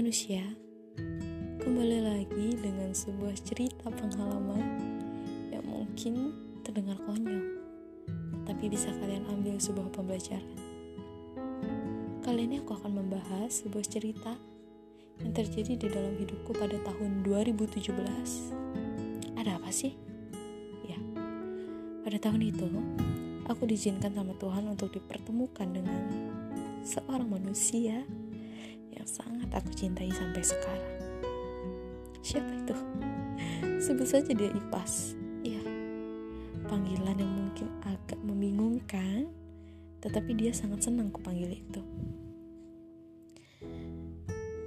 manusia, kembali lagi dengan sebuah cerita pengalaman yang mungkin terdengar konyol, tapi bisa kalian ambil sebuah pembelajaran. Kali ini aku akan membahas sebuah cerita yang terjadi di dalam hidupku pada tahun 2017. Ada apa sih? Ya, pada tahun itu aku diizinkan sama Tuhan untuk dipertemukan dengan seorang manusia yang sangat aku cintai sampai sekarang. Siapa itu? Sebut saja dia Ipas. Iya, panggilan yang mungkin agak membingungkan, tetapi dia sangat senang kupanggil itu.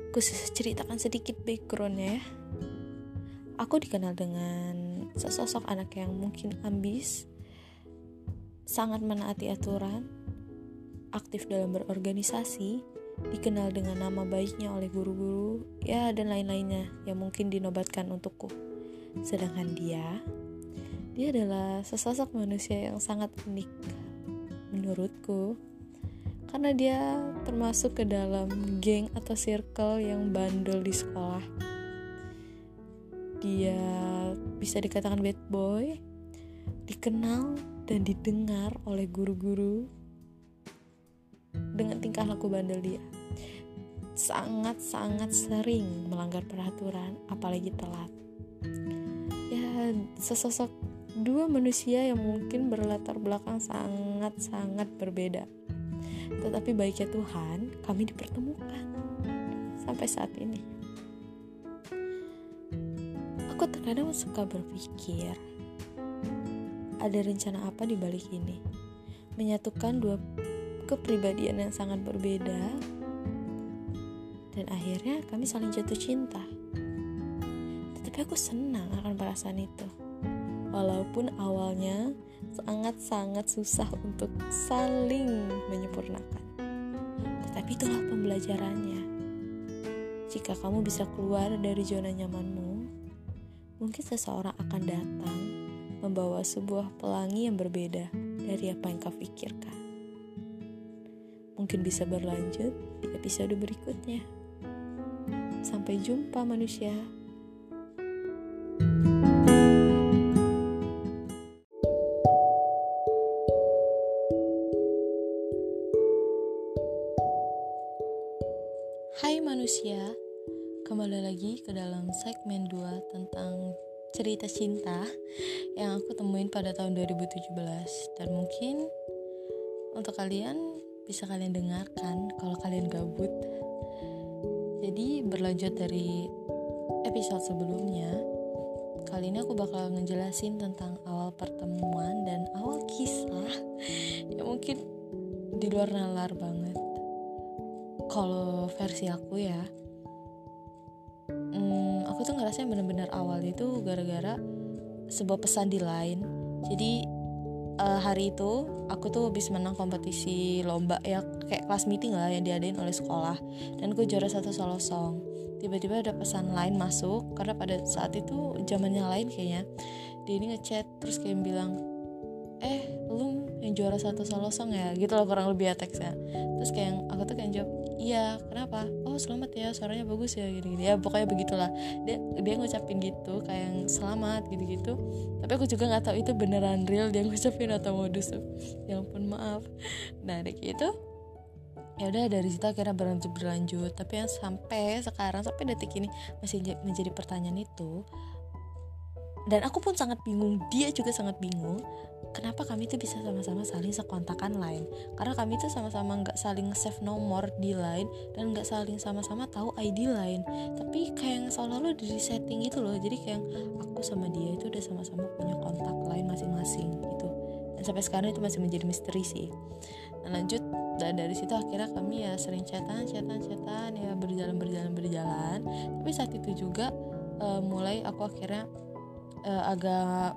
Ku ceritakan sedikit backgroundnya ya. Aku dikenal dengan sesosok anak yang mungkin ambis, sangat menaati aturan, aktif dalam berorganisasi, dikenal dengan nama baiknya oleh guru-guru, ya dan lain-lainnya yang mungkin dinobatkan untukku. Sedangkan dia, dia adalah sesosok manusia yang sangat unik menurutku. Karena dia termasuk ke dalam geng atau circle yang bandel di sekolah. Dia bisa dikatakan bad boy, dikenal dan didengar oleh guru-guru dengan tingkah laku bandel dia. Sangat-sangat sering melanggar peraturan, apalagi telat. Ya, sesosok dua manusia yang mungkin berlatar belakang sangat-sangat berbeda. Tetapi baiknya Tuhan, kami dipertemukan sampai saat ini. Aku terkadang suka berpikir, ada rencana apa di balik ini? Menyatukan dua kepribadian yang sangat berbeda. Dan akhirnya kami saling jatuh cinta. Tetapi aku senang akan perasaan itu. Walaupun awalnya sangat-sangat susah untuk saling menyempurnakan. Tetapi itulah pembelajarannya. Jika kamu bisa keluar dari zona nyamanmu mungkin seseorang akan datang membawa sebuah pelangi yang berbeda dari apa yang kau pikirkan mungkin bisa berlanjut episode berikutnya. Sampai jumpa, manusia. Hai manusia, kembali lagi ke dalam segmen 2 tentang cerita cinta yang aku temuin pada tahun 2017 dan mungkin untuk kalian bisa kalian dengarkan kalau kalian gabut. Jadi berlanjut dari episode sebelumnya, kali ini aku bakal ngejelasin tentang awal pertemuan dan awal kisah yang mungkin di luar nalar banget. Kalau versi aku ya, hmm, aku tuh ngerasa yang bener-bener awal itu gara-gara sebuah pesan di line. Jadi uh, hari itu aku tuh habis menang kompetisi lomba ya kayak kelas meeting lah yang diadain oleh sekolah. Dan aku juara satu solo song. Tiba-tiba ada pesan lain masuk karena pada saat itu zamannya lain kayaknya. Dia ini ngechat terus kayak bilang eh lu yang juara satu solo song ya gitu loh kurang lebih ya teksnya. Terus kayak aku tuh kayak jawab iya kenapa? Oh selamat ya suaranya bagus ya gini gini ya pokoknya begitulah. Dia dia ngucapin gitu kayak yang selamat gitu gitu tapi aku juga nggak tahu itu beneran real dia ngucapin atau modus. Ya ampun maaf. Nah dek itu ya udah dari situ akhirnya berlanjut berlanjut. Tapi yang sampai sekarang sampai detik ini masih menjadi pertanyaan itu dan aku pun sangat bingung dia juga sangat bingung kenapa kami tuh bisa sama-sama saling sekontakan lain. Karena kami tuh sama-sama nggak saling save nomor di line dan nggak saling sama-sama tahu ID lain. Tapi kayak yang seolah-olah di setting itu loh jadi kayak aku sama dia itu udah sama-sama punya kontak lain masing-masing gitu. Dan sampai sekarang itu masih menjadi misteri sih. Nah lanjut dan dari situ akhirnya kami ya sering chatan chatan chatan ya berjalan berjalan berjalan. Tapi saat itu juga uh, mulai aku akhirnya uh, agak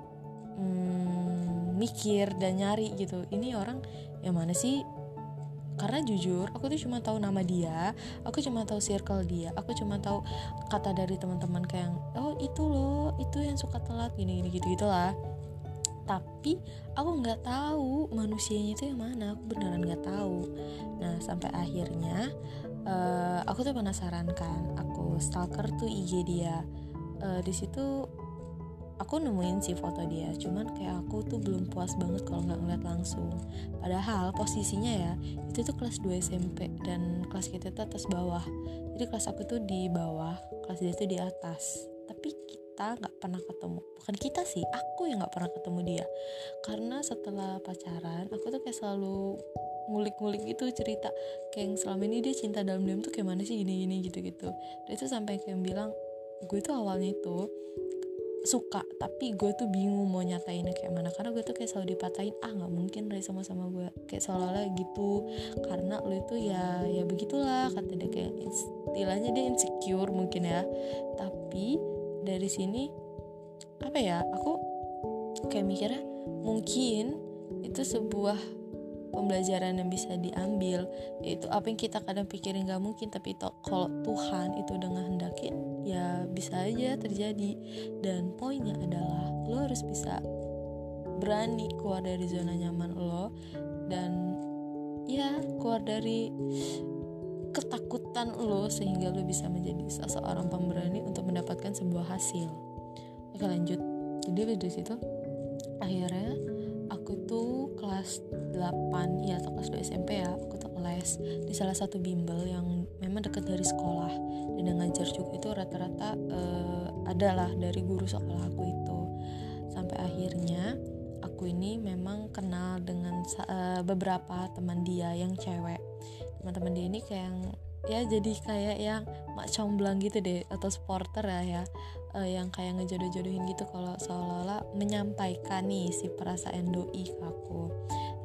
hmm, mikir dan nyari gitu. Ini orang yang mana sih? Karena jujur aku tuh cuma tahu nama dia aku cuma tahu circle dia aku cuma tahu kata dari teman-teman kayak oh itu loh itu yang suka telat gini gini gitu gitulah. Tapi aku nggak tahu manusianya itu yang mana aku beneran nggak tahu. Nah sampai akhirnya uh, aku tuh penasaran kan aku stalker tuh IG dia. Uh, di situ aku nemuin sih foto dia cuman kayak aku tuh belum puas banget kalau nggak ngeliat langsung. Padahal posisinya ya itu tuh kelas 2 SMP dan kelas kita tuh atas bawah. Jadi kelas aku tuh di bawah kelas dia tuh di atas. Tapi kita nggak pernah ketemu bukan kita sih aku yang nggak pernah ketemu dia. Karena setelah pacaran aku tuh kayak selalu ngulik-ngulik gitu cerita kayak yang selama ini dia cinta dalam diam tuh kayak mana sih gini-gini gitu-gitu. Dan itu sampai kayak bilang gue tuh awalnya itu suka tapi gue tuh bingung mau nyatainnya kayak mana. Karena gue tuh kayak selalu dipatahin ah nggak mungkin Ray sama-sama gue. Kayak seolah-olah gitu. Karena lo itu ya ya begitulah kata dia kayak istilahnya dia insecure mungkin ya. Tapi dari sini apa ya aku kayak mikirnya mungkin itu sebuah pembelajaran yang bisa diambil yaitu apa yang kita kadang pikirin gak mungkin tapi to, kalau Tuhan itu udah ngehendakin ya bisa aja terjadi. Dan poinnya adalah lo harus bisa berani keluar dari zona nyaman lo dan ya keluar dari ketakutan lo sehingga lo bisa menjadi seseorang pemberani untuk mendapatkan sebuah hasil. Oke lanjut. Jadi dari situ akhirnya aku tuh kelas 8 ya atau kelas 2 SMP ya aku tuh les di salah satu bimbel yang memang dekat dari sekolah. Dan yang ngajar juga itu rata-rata uh, adalah dari guru sekolah aku itu. Sampai akhirnya aku ini memang kenal dengan uh, beberapa teman dia yang cewek. Teman-teman dia ini kayak yang ya jadi kayak yang mak comblang gitu deh atau supporter ya ya uh, yang kayak ngejodoh-jodohin gitu kalau seolah-olah menyampaikan nih si perasaan doi ke aku.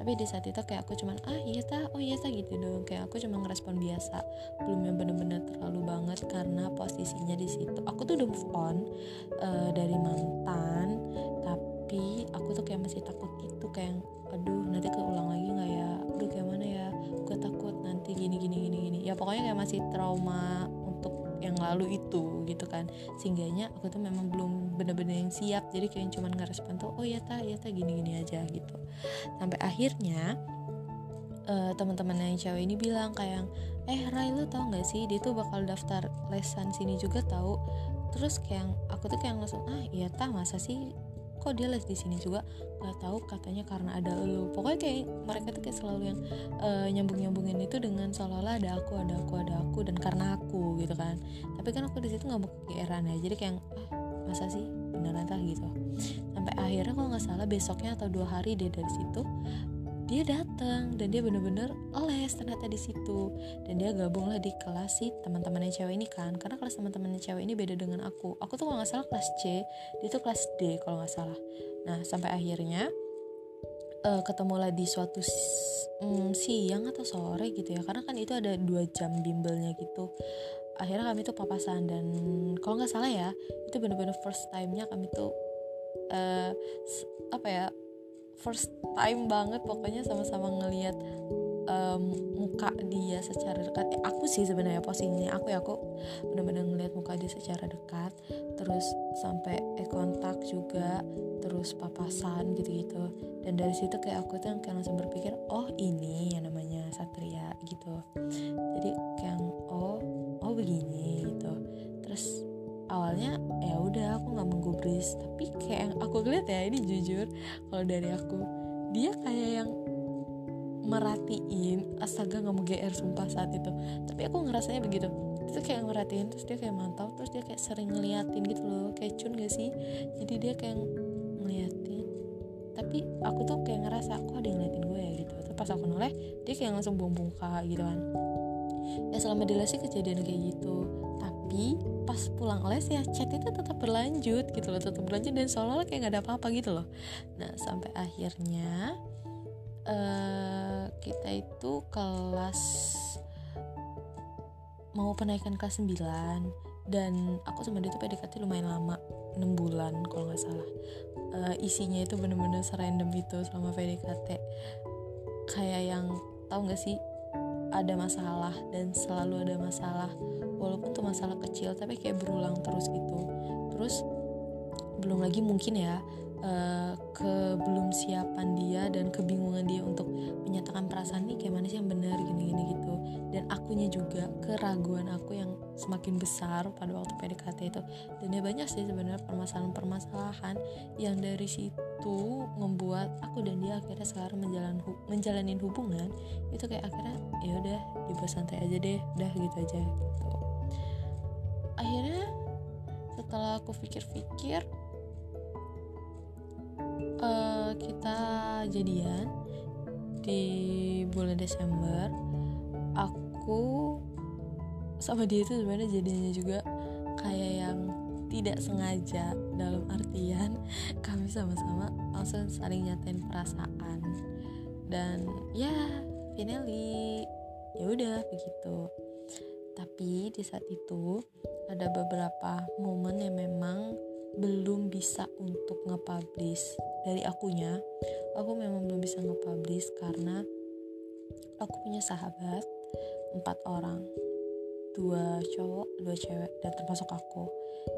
Tapi di saat itu kayak aku cuman ah iya ta oh iya ta gitu dong kayak aku cuma ngerespon biasa. Belum yang bener-bener terlalu banget karena posisinya di situ. Aku tuh udah move on uh, dari mantan tapi aku tuh kayak masih takut gitu kayak aduh nanti keulang lagi nggak ya? Aduh kayak mana ya? Gue takut nanti gini gini gini gini. Ya pokoknya kayak masih trauma yang lalu itu gitu kan. Sehingganya aku tuh memang belum bener-bener yang siap jadi kayak cuman ngerespon tuh oh ya ta ya ta gini gini aja gitu. Sampai akhirnya uh, teman-teman yang cewek ini bilang kayak eh Rai lu tau gak sih dia tuh bakal daftar lesan sini juga tahu terus kayak aku tuh kayak langsung ah iya ta masa sih kok dia les di sini juga? Nggak tahu katanya karena ada lu. Pokoknya kayak mereka tuh kayak selalu yang uh, eh, nyambung nyambungin itu dengan seolah-olah ada aku ada aku ada aku dan karena aku gitu kan. Tapi kan aku di situ nggak mau kegeeran ya. Jadi kayak ah, masa sih? Beneran tah gitu. Sampai akhirnya kalau nggak salah besoknya atau dua hari dia dari situ dia datang dan dia bener-bener les ternyata di situ. Dan dia gabung lah di kelas si teman-temannya cewek ini kan karena kelas teman-temannya cewek ini beda dengan aku. Aku tuh kalau nggak salah kelas C dia tuh kelas D kalau nggak salah. Nah sampai akhirnya uh, ketemulah di suatu um, siang atau sore gitu ya. Karena kan itu ada dua jam bimbelnya gitu. Akhirnya kami tuh papasan dan kalau nggak salah ya itu bener-bener first time-nya kami tuh uh, apa ya first time banget pokoknya sama-sama ngelihat um, muka dia secara dekat. Eh, aku sih sebenarnya posisinya aku ya aku benar-benar ngelihat muka dia secara dekat terus sampai eh kontak juga terus papasan gitu-gitu. Dan dari situ kayak aku tuh kayak langsung berpikir oh ini yang namanya satria gitu. Jadi kayak oh oh begini awalnya ya udah aku nggak menggubris. Tapi kayak yang aku lihat ya ini jujur kalau dari aku dia kayak yang merhatiin astaga nggak mau gr sumpah saat itu. Tapi aku ngerasanya begitu. Itu kayak merhatiin terus dia kayak mantau terus dia kayak sering ngeliatin gitu loh. Kayak cun gak sih? Jadi dia kayak ngeliatin. Tapi aku tuh kayak ngerasa aku ada yang ngeliatin gue ya? Gitu. Terus pas aku noleh dia kayak langsung buang buka gitu kan. Ya selama di les sih kejadian kayak gitu. Tapi pas pulang les ya chat itu tetap berlanjut gitu loh tetap berlanjut dan seolah-olah kayak gak ada apa-apa gitu loh. Nah sampai akhirnya uh, kita itu kelas mau penaikan kelas 9 dan aku sama dia tuh PDKT lumayan lama 6 bulan kalau nggak salah. Uh, isinya itu bener-bener serandom itu selama PDKT kayak yang tahu nggak sih ada masalah dan selalu ada masalah walaupun tuh masalah kecil tapi kayak berulang terus gitu. Terus belum lagi mungkin ya uh, kebelum siapan dia dan kebingungan dia untuk menyatakan perasaan nih kayak mana sih yang benar? gini-gini gitu. Dan aku akunya juga keraguan aku yang semakin besar pada waktu PDKT itu. Dan ya banyak sih sebenarnya permasalahan-permasalahan yang dari situ membuat aku dan dia akhirnya sekarang menjalan menjalanin hubungan. Itu kayak akhirnya ya udah dibawa santai aja deh udah gitu aja gitu. Akhirnya setelah aku pikir-pikir uh, kita jadian di bulan Desember aku sama dia itu sebenarnya jadinya juga kayak yang tidak sengaja dalam artian kami sama-sama langsung saling nyatain perasaan. Dan ya finally ya udah begitu. Tapi di saat itu ada beberapa momen yang memang belum bisa untuk nge-publish. Dari akunya aku memang belum bisa nge-publish karena aku punya sahabat empat orang dua cowok dua cewek dan termasuk aku.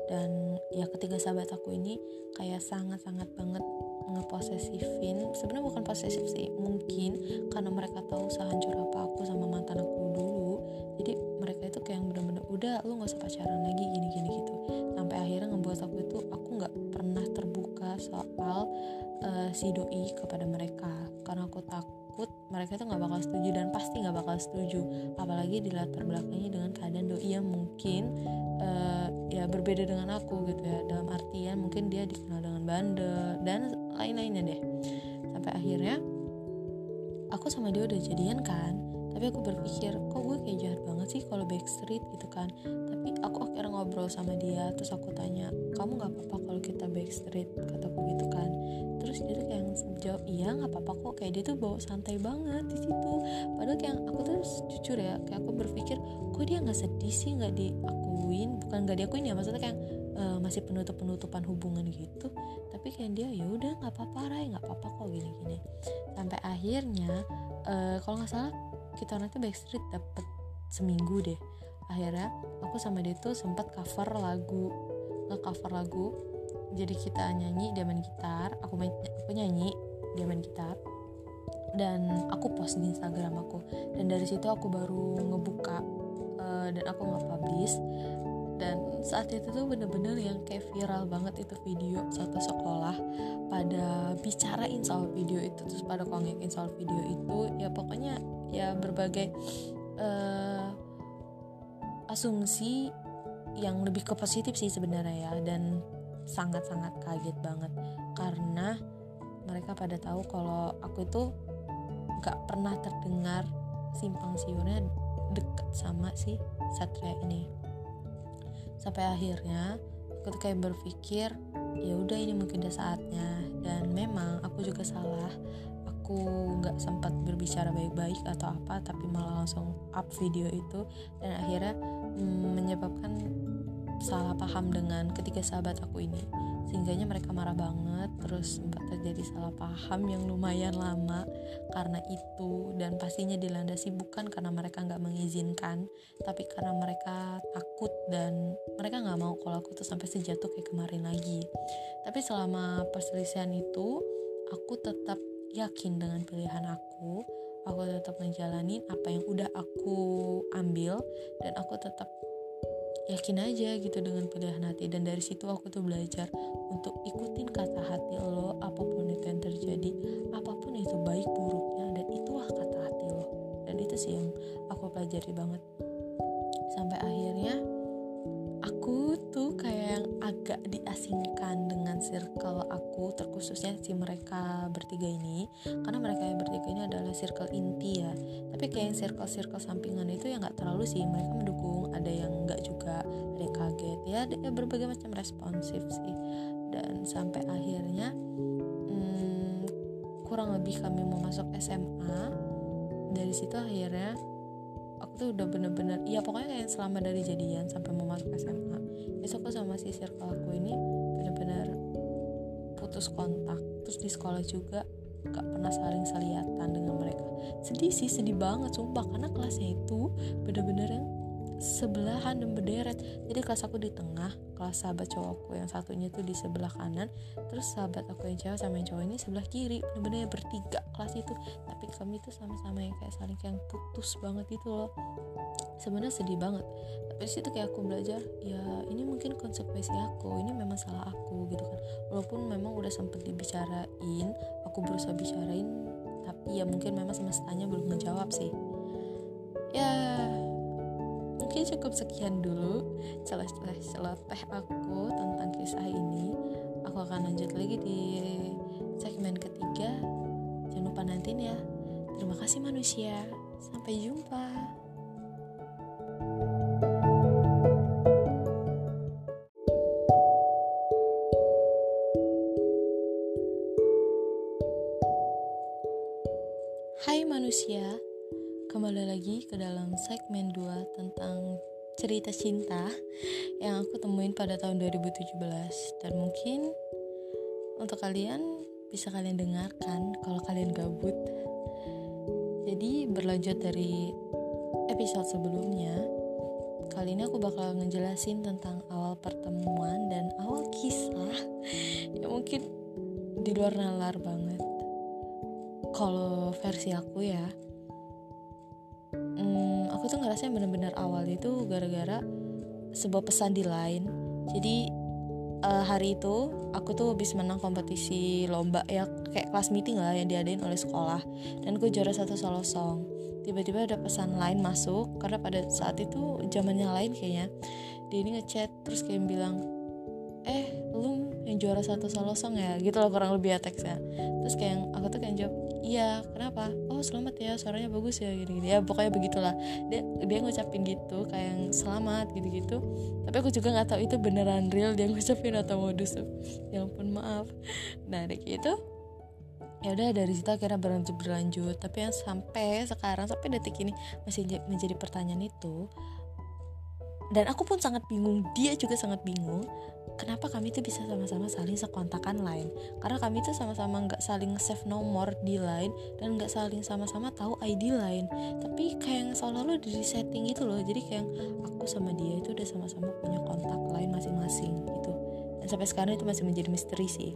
Dan ya ketiga sahabat aku ini kayak sangat-sangat banget ngeposesifin. Sebenarnya bukan posesif sih mungkin karena mereka tahu sehancur apa aku sama mantan aku dulu. Jadi mereka itu kayak bener-bener udah lu nggak usah pacaran lagi gini-gini gitu. Sampai akhirnya ngebuat aku itu aku nggak pernah terbuka soal uh, si doi kepada mereka. Karena aku takut takut mereka itu nggak bakal setuju dan pasti nggak bakal setuju. Apalagi di latar belakangnya dengan keadaan doi yang mungkin uh, ya berbeda dengan aku gitu ya. Dalam artian mungkin dia dikenal dengan bandel dan lain-lainnya deh. Sampai akhirnya aku sama dia udah jadian kan tapi aku berpikir kok gue kayak jahat banget sih kalau backstreet gitu kan? Tapi aku akhirnya ngobrol sama dia terus aku tanya kamu nggak apa-apa kalau kita backstreet? Kataku gitu kan. Terus dia tuh kayak jawab iya nggak apa-apa kok. Kayak dia tuh bawa santai banget di situ. Padahal kayak aku tuh jujur ya kayak aku berpikir kok dia nggak sedih sih nggak diakuin? Bukan nggak diakuin ya maksudnya kayak uh, masih penutup penutupan hubungan gitu. Tapi kayak dia ya udah nggak apa-apa Ray nggak apa-apa kok gini-gini. Sampai akhirnya uh, kalau nggak salah kita nanti backstreet dapet seminggu deh. Akhirnya aku sama dia tuh sempat cover lagu nge cover lagu. Jadi kita nyanyi dia main gitar aku main aku nyanyi dia main gitar. Dan aku post di Instagram aku. Dan dari situ aku baru ngebuka uh, dan aku nge-publish dan saat itu tuh bener-bener yang kayak viral banget itu video satu sekolah pada bicarain soal video itu terus pada kongekin soal video itu. Ya pokoknya ya berbagai uh, asumsi yang lebih ke positif sih sebenarnya ya dan sangat-sangat kaget banget. Karena mereka pada tahu kalau aku itu gak pernah terdengar simpang siurnya deket sama si satria ini. Sampai akhirnya aku tuh kayak berpikir ya udah ini mungkin udah saatnya. Dan memang aku juga salah aku nggak sempat berbicara baik-baik atau apa tapi malah langsung up video itu. Dan akhirnya mm, menyebabkan salah paham dengan ketiga sahabat aku ini. Sehingganya mereka marah banget terus sempat terjadi salah paham yang lumayan lama. Karena itu dan pastinya dilandasi bukan karena mereka nggak mengizinkan tapi karena mereka takut dan mereka nggak mau kalau aku tuh sampai sejatuh kayak kemarin lagi. Tapi selama perselisihan itu aku tetap yakin dengan pilihan aku aku tetap menjalani apa yang udah aku ambil dan aku tetap yakin aja gitu dengan pilihan hati. Dan dari situ aku tuh belajar untuk ikutin kata hati lo apa pun itu yang terjadi apa pun itu baik buruknya dan itulah kata hati lo. Dan itu sih yang aku pelajari banget. Sampai akhirnya aku tuh kayak yang agak diasingkan dengan circle aku terkhususnya si mereka bertiga ini. Karena mereka yang bertiga ini adalah circle inti ya. Tapi kayak yang circle-circle sampingan itu ya nggak terlalu sih. Mereka mendukung ada yang nggak juga ada yang kaget. Ya ada berbagai macam responsif sih. Dan sampai akhirnya hmm, kurang lebih kami mau masuk SMA dari situ akhirnya aku tuh udah bener-bener ya pokoknya kayak selama dari jadian sampai mau masuk SMA itu aku sama si circle aku ini bener-bener putus kontak terus di sekolah juga gak pernah saling selihatan dengan mereka. Sedih sih sedih banget sumpah karena kelasnya itu bener-bener yang sebelahan dan berderet. Jadi kelas aku di tengah kelas sahabat cowokku yang satunya tuh di sebelah kanan terus sahabat aku yang cewek sama yang cowok ini sebelah kiri. Bener-bener bertiga kelas itu. Tapi kami tuh sama-sama yang kayak saling kayak putus banget itu loh. Sebenarnya sedih banget. Tapi situ kayak aku belajar ya ini mungkin konsekuensi aku. Ini memang salah aku gitu kan. Walaupun memang udah sempet dibicarain aku berusaha bicarain tapi ya mungkin memang semestanya belum menjawab sih. Ya mungkin cukup sekian dulu celeh-celeh celoteh aku tentang kisah ini. Aku akan lanjut lagi di segmen ketiga. Jangan lupa nantiin ya. Terima kasih manusia. Sampai jumpa cerita cinta yang aku temuin pada tahun 2017 dan mungkin untuk kalian bisa kalian dengarkan kalau kalian gabut. Jadi berlanjut dari episode sebelumnya, kali ini aku bakal ngejelasin tentang awal pertemuan dan awal kisah yang mungkin di luar nalar banget kalau versi aku ya hmm, aku tuh ngerasa bener-bener awal itu gara-gara sebuah pesan di line jadi uh, hari itu aku tuh habis menang kompetisi lomba ya kayak kelas meeting lah yang diadain oleh sekolah. Dan aku juara satu solo song. Tiba-tiba ada pesan lain masuk karena pada saat itu zamannya lain kayaknya. Dia ini ngechat terus kayak bilang eh lu yang juara satu solo song ya gitu loh kurang lebih ya teksnya. Terus kayak aku tuh kayak jawab iya kenapa? Oh selamat ya suaranya bagus ya gini gini ya pokoknya begitulah. Dia dia ngucapin gitu kayak yang selamat gitu gitu tapi aku juga nggak tahu itu beneran real dia ngucapin atau modus. Ya ampun maaf. Nah dek itu ya udah dari situ akhirnya berlanjut berlanjut. Tapi yang sampai sekarang sampai detik ini masih menjadi pertanyaan itu dan aku pun sangat bingung dia juga sangat bingung kenapa kami tuh bisa sama-sama saling sekontakan lain? Karena kami tuh sama-sama nggak saling save nomor di line dan nggak saling sama-sama tahu ID lain. Tapi kayak yang seolah-olah di setting itu loh jadi kayak aku sama dia itu udah sama-sama punya kontak lain masing-masing gitu. Dan sampai sekarang itu masih menjadi misteri sih.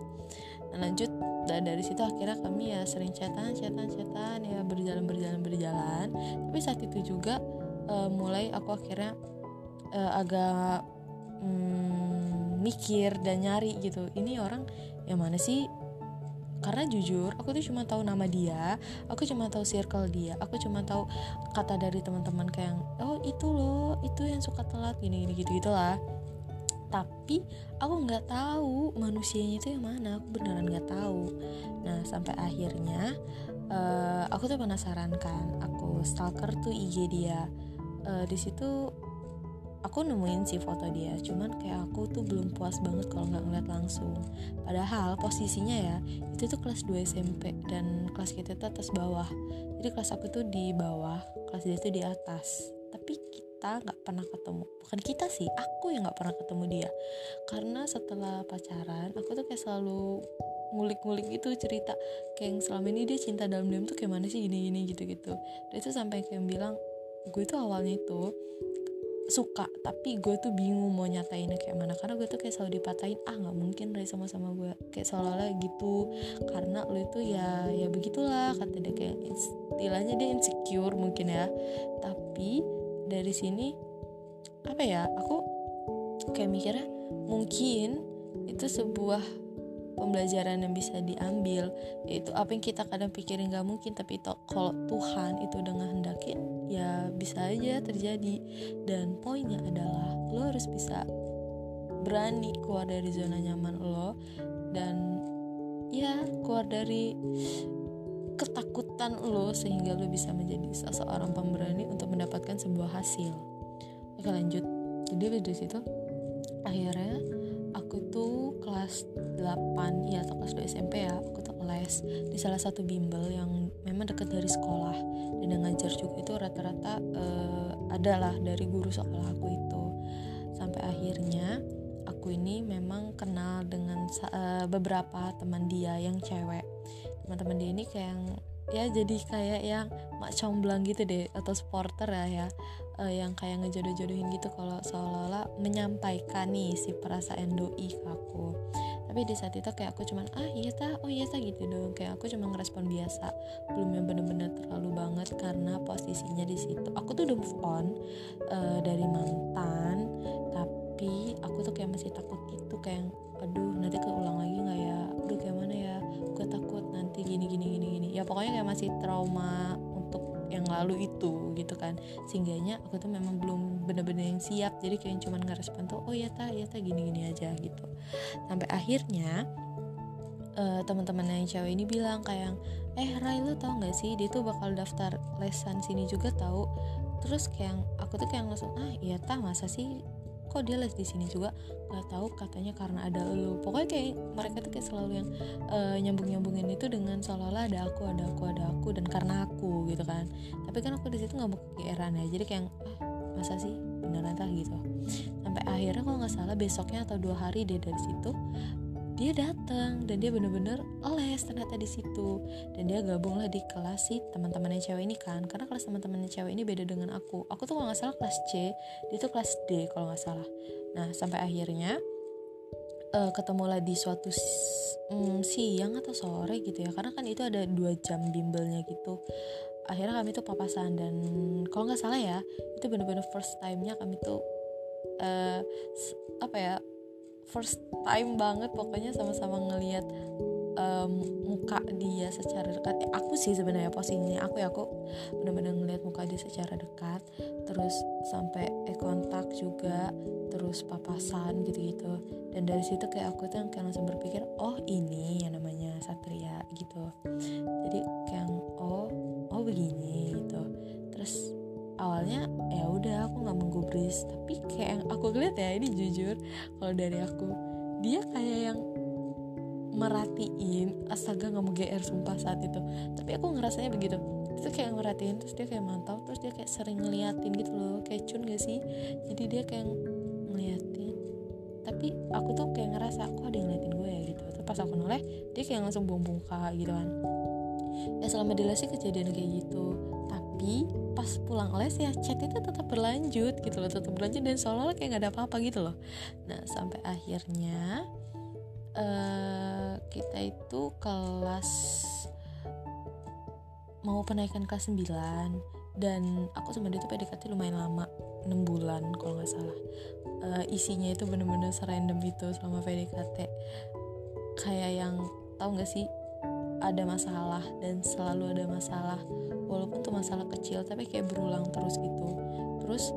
Nah lanjut dan dari situ akhirnya kami ya sering chatan chatan chatan ya berjalan berjalan berjalan. Tapi saat itu juga uh, mulai aku akhirnya uh, agak hmm, mikir dan nyari gitu. Ini orang yang mana sih? Karena jujur aku tuh cuma tahu nama dia aku cuma tahu circle dia aku cuma tahu kata dari teman-teman kayak oh itu loh itu yang suka telat gini gini gitu gitulah. Tapi aku nggak tahu manusianya itu yang mana aku beneran nggak tahu. Nah sampai akhirnya uh, aku tuh penasaran kan aku stalker tuh IG dia. Uh, di situ aku nemuin sih foto dia cuman kayak aku tuh belum puas banget kalau nggak ngeliat langsung. Padahal posisinya ya itu tuh kelas 2 SMP dan kelas kita tuh atas bawah. Jadi kelas aku tuh di bawah kelas dia tuh di atas. Tapi kita nggak pernah ketemu bukan kita sih aku yang nggak pernah ketemu dia. Karena setelah pacaran aku tuh kayak selalu ngulik-ngulik itu cerita kayak yang selama ini dia cinta dalam diam tuh kayak mana sih gini-gini gitu-gitu. Dan itu sampai kayak bilang gue tuh awalnya itu suka tapi gue tuh bingung mau nyatainnya kayak mana. Karena gue tuh kayak selalu dipatahin ah nggak mungkin Ray sama sama gue. Kayak seolah-olah gitu. Karena lo itu ya ya begitulah kata dia kayak istilahnya dia insecure mungkin ya. Tapi dari sini apa ya aku kayak mikirnya mungkin itu sebuah pembelajaran yang bisa diambil yaitu apa yang kita kadang pikirin gak mungkin tapi itu kalau Tuhan itu dengan hendakin ya bisa aja terjadi. Dan poinnya adalah lo harus bisa berani keluar dari zona nyaman lo dan ya keluar dari ketakutan lo sehingga lo bisa menjadi seseorang pemberani untuk mendapatkan sebuah hasil. Oke lanjut. Jadi dari situ akhirnya aku tuh kelas 8 ya atau kelas 2 SMP ya. Aku tuh les di salah satu bimbel yang memang dekat dari sekolah. Dan yang ngajar juga itu rata-rata uh, adalah dari guru sekolah aku itu. Sampai akhirnya aku ini memang kenal dengan uh, beberapa teman dia yang cewek. Teman-teman dia ini kayak yang ya jadi kayak yang mak comblang gitu deh atau supporter ya ya uh, yang kayak ngejodoh-jodohin gitu kalau seolah-olah menyampaikan nih si perasaan doi ke aku. Tapi di saat itu kayak aku cuman ah iya ta oh iya ta gitu dong kayak aku cuma ngerespon biasa. Belum yang bener-bener terlalu banget karena posisinya di situ. Aku tuh udah move on uh, dari mantan tapi aku tuh kayak masih takut gitu kayak aduh nanti keulang lagi nggak ya? Aduh kayak mana ya? Gue takut nanti gini gini gini gini. Ya pokoknya kayak masih trauma yang lalu itu gitu kan. Sehingganya aku tuh memang belum bener-bener yang siap jadi kayak cuman ngerespon tuh oh ya ta ya ta gini-gini aja gitu. Sampai akhirnya uh, teman-teman yang cewek ini bilang kayak eh Rai lu tau gak sih dia tuh bakal daftar lesan sini juga tahu terus kayak aku tuh kayak langsung ah iya ta masa sih kok dia les di sini juga? Nggak tahu katanya karena ada lu. Pokoknya kayak mereka tuh kayak selalu yang uh, eh, nyambung nyambungin itu dengan seolah-olah ada aku ada aku ada aku dan karena aku gitu kan. Tapi kan aku di situ nggak mau kegeeran ya. Jadi kayak ah masa sih? Beneran tah? Gitu. Sampai akhirnya kalau nggak salah besoknya atau dua hari dia dari situ dia datang dan dia bener-bener les ternyata di situ. Dan dia gabung lah di kelas si teman-temannya cewek ini kan. Karena kelas teman-temannya cewek ini beda dengan aku. Aku tuh kalau nggak salah kelas C dia tuh kelas D kalau nggak salah. Nah sampai akhirnya uh, ketemulah di suatu um, siang atau sore gitu ya. Karena kan itu ada dua jam bimbelnya gitu. Akhirnya kami tuh papasan dan kalau nggak salah ya itu bener-bener first time-nya kami tuh uh, apa ya first time banget pokoknya sama-sama ngelihat um, muka dia secara dekat. Eh, aku sih sebenarnya posisinya aku ya aku benar-benar ngelihat muka dia secara dekat terus sampai eh, kontak juga terus papasan gitu-gitu. Dan dari situ kayak aku tuh kayak langsung berpikir oh ini yang namanya satria gitu. Jadi kayak oh oh begini gitu. Terus awalnya ya udah aku nggak menggubris. Tapi kayak yang aku lihat ya ini jujur kalau dari aku dia kayak yang merhatiin astaga nggak mau gr sumpah saat itu. Tapi aku ngerasanya begitu. Itu kayak merhatiin terus dia kayak mantau terus dia kayak sering ngeliatin gitu loh. Kayak cun gak sih? Jadi dia kayak ngeliatin. Tapi aku tuh kayak ngerasa aku ada yang ngeliatin gue ya gitu. Terus pas aku noleh dia kayak langsung buang muka gitu kan. Ya selama di les sih kejadian kayak gitu. Tapi pas pulang les ya chat itu tetap berlanjut gitu loh tetap berlanjut dan seolah-olah kayak nggak ada apa-apa gitu loh. Nah sampai akhirnya uh, kita itu kelas mau penaikan kelas 9 dan aku sama dia tuh PDKT lumayan lama 6 bulan kalau nggak salah. Uh, isinya itu bener-bener serandom itu selama PDKT kayak yang tahu nggak sih ada masalah dan selalu ada masalah walaupun tuh masalah kecil tapi kayak berulang terus gitu. Terus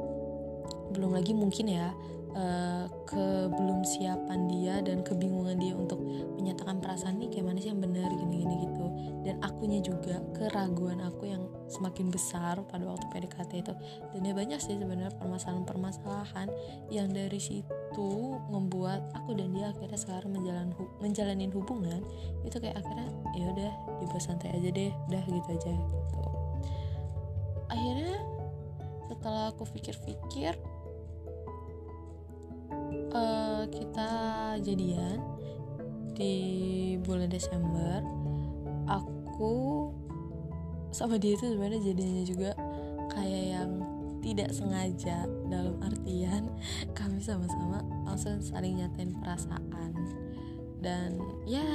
belum lagi mungkin ya uh, kebelum siapan dia dan kebingungan dia untuk menyatakan perasaan nih kayak mana sih yang benar? gini-gini gitu. Dan akunya juga keraguan aku yang semakin besar pada waktu PDKT itu. Dan ya banyak sih sebenarnya permasalahan-permasalahan yang dari situ membuat aku dan dia akhirnya sekarang menjalan hu menjalanin hubungan. Itu kayak akhirnya ya udah dibuat santai aja deh udah gitu aja gitu akhirnya setelah aku pikir-pikir uh, kita jadian di bulan Desember aku sama dia itu sebenarnya jadinya juga kayak yang tidak sengaja dalam artian kami sama-sama langsung saling nyatain perasaan. Dan ya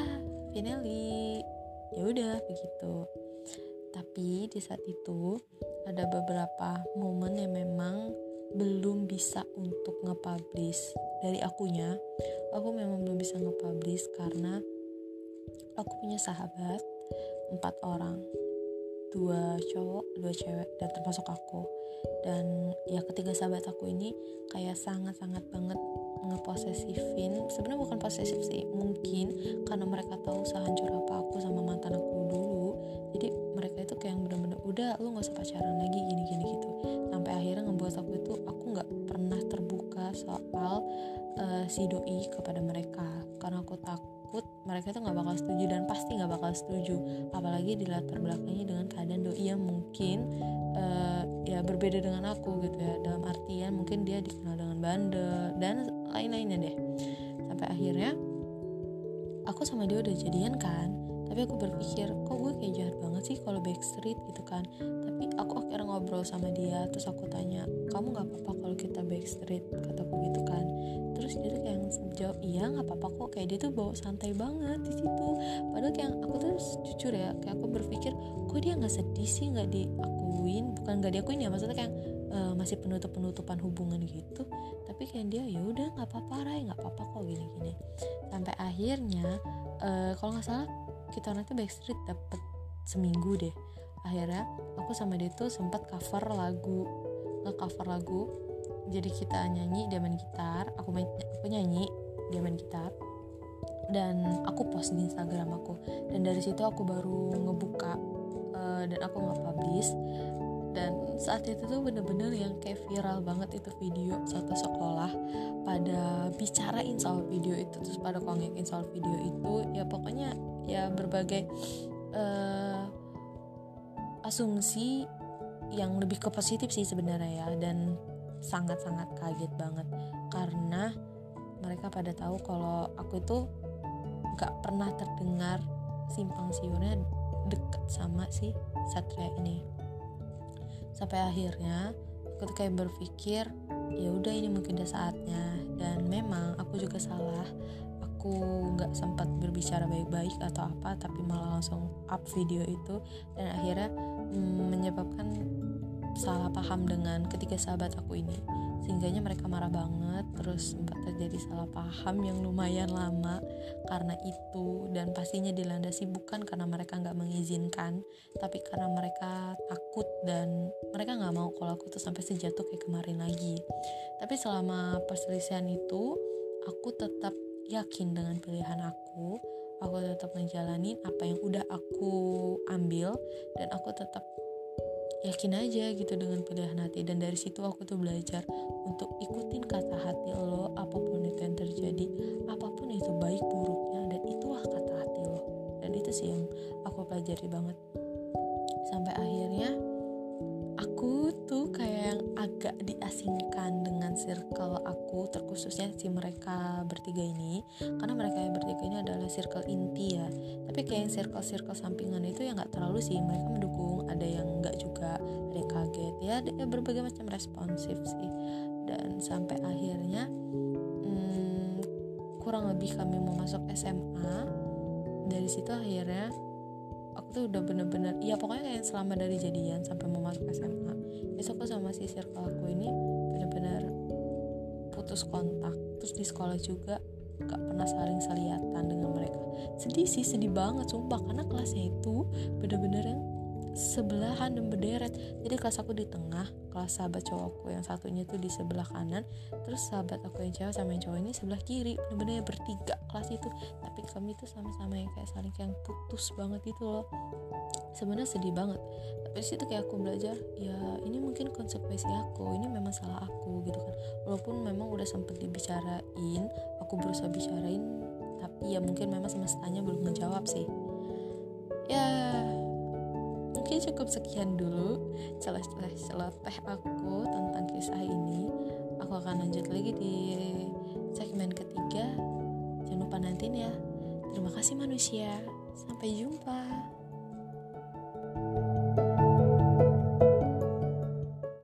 finally ya udah begitu tapi di saat itu ada beberapa momen yang memang belum bisa untuk nge-publish. Dari akunya aku memang belum bisa nge-publish karena aku punya sahabat empat orang. Dua cowok dua cewek dan termasuk aku dan ya ketiga sahabat aku ini kayak sangat-sangat banget ngeposesifin. Sebenarnya bukan posesif sih mungkin karena mereka tahu sehancur apa aku sama mantan aku dulu. Jadi mereka itu kayak bener-bener udah lu nggak usah pacaran lagi gini-gini gitu. Sampai akhirnya ngebuat aku itu aku nggak pernah terbuka soal uh, si doi kepada mereka. Karena aku takut mereka itu nggak bakal setuju dan pasti nggak bakal setuju. Apalagi di latar belakangnya dengan keadaan doi yang mungkin uh, ya berbeda dengan aku gitu ya. Dalam artian mungkin dia dikenal dengan bandel dan lain-lainnya deh. Sampai akhirnya aku sama dia udah jadian kan. Tapi aku berpikir kok gue kayak jahat banget sih kalau backstreet gitu kan aku akhirnya ngobrol sama dia terus aku tanya kamu nggak apa-apa kalau kita backstreet? Kataku gitu kan. Terus dia tuh kayak jawab iya nggak apa-apa kok. Kayak dia tuh bawa santai banget di situ. Padahal kayak aku tuh jujur ya kayak aku berpikir kok dia nggak sedih sih nggak diakuin? Bukan nggak diakuin ya maksudnya kayak uh, masih penutup penutupan hubungan gitu. Tapi kayak dia ya udah nggak apa-apa Ray nggak apa-apa kok gini-gini. Sampai akhirnya uh, kalau nggak salah kita nanti backstreet dapet seminggu deh akhirnya aku sama dia tuh sempat cover lagu nge cover lagu jadi kita nyanyi dia main gitar. Aku main aku nyanyi dia main gitar. Dan aku post di Instagram aku. Dan dari situ aku baru ngebuka uh, dan aku nge-publish. Dan saat itu tuh bener-bener yang kayak viral banget itu video satu sekolah pada bicarain soal video itu terus pada kongekin soal video itu. Ya pokoknya ya berbagai uh, asumsi yang lebih ke positif sih sebenarnya ya dan sangat-sangat kaget banget. Karena mereka pada tahu kalau aku itu gak pernah terdengar simpang siurnya deket sama si Satria ini. Sampai akhirnya aku tuh kayak berpikir ya udah ini mungkin udah saatnya. Dan memang aku juga salah. Aku nggak sempat berbicara baik-baik atau apa tapi malah langsung up video itu. Dan akhirnya mm, menyebabkan salah paham dengan ketiga sahabat aku ini. Sehingganya mereka marah banget terus sempat terjadi salah paham yang lumayan lama karena itu dan pastinya dilandasi bukan karena mereka nggak mengizinkan tapi karena mereka takut dan mereka nggak mau kalau aku tuh sampai sejatuh kayak kemarin lagi. Tapi selama perselisihan itu aku tetap yakin dengan pilihan aku aku tetap menjalani apa yang udah aku ambil dan aku tetap yakin aja gitu dengan pilihan hati. Dan dari situ aku tuh belajar untuk ikutin kata hati lo apa pun itu yang terjadi apa pun itu baik buruknya dan itulah kata hati lo. Dan itu sih yang aku pelajari banget. Sampai akhirnya aku agak diasingkan dengan circle aku terkhususnya si mereka bertiga ini. Karena mereka yang bertiga ini adalah circle inti ya. Tapi kayak yang circle-circle sampingan itu ya nggak terlalu sih. Mereka mendukung ada yang nggak juga ada yang kaget. Ya ada berbagai macam responsif sih. Dan sampai akhirnya hmm, kurang lebih kami mau masuk SMA dari situ akhirnya aku tuh udah bener-bener ya pokoknya kayak selama dari jadian sampai mau masuk SMA itu aku sama si circle aku ini bener-bener putus kontak. Terus di sekolah juga gak pernah saling selihatan dengan mereka. Sedih sih sedih banget sumpah. Karena kelasnya itu bener-bener yang sebelahan dan berderet. Jadi kelas aku di tengah kelas sahabat cowokku yang satunya tuh di sebelah kanan terus sahabat aku yang cewek sama yang cowok ini sebelah kiri. Bener-bener bertiga kelas itu. Tapi kami tuh sama-sama yang kayak saling kayak putus banget itu loh. Sebenarnya sedih banget tapi situ kayak aku belajar ya ini mungkin konsekuensi aku ini memang salah aku gitu kan. Walaupun memang udah sempet dibicarain aku berusaha bicarain tapi ya mungkin memang semestanya belum menjawab sih. Ya mungkin cukup sekian dulu celoteh aku tentang kisah ini. Aku akan lanjut lagi di segmen ketiga. Jangan lupa nanti ya. Terima kasih manusia. Sampai jumpa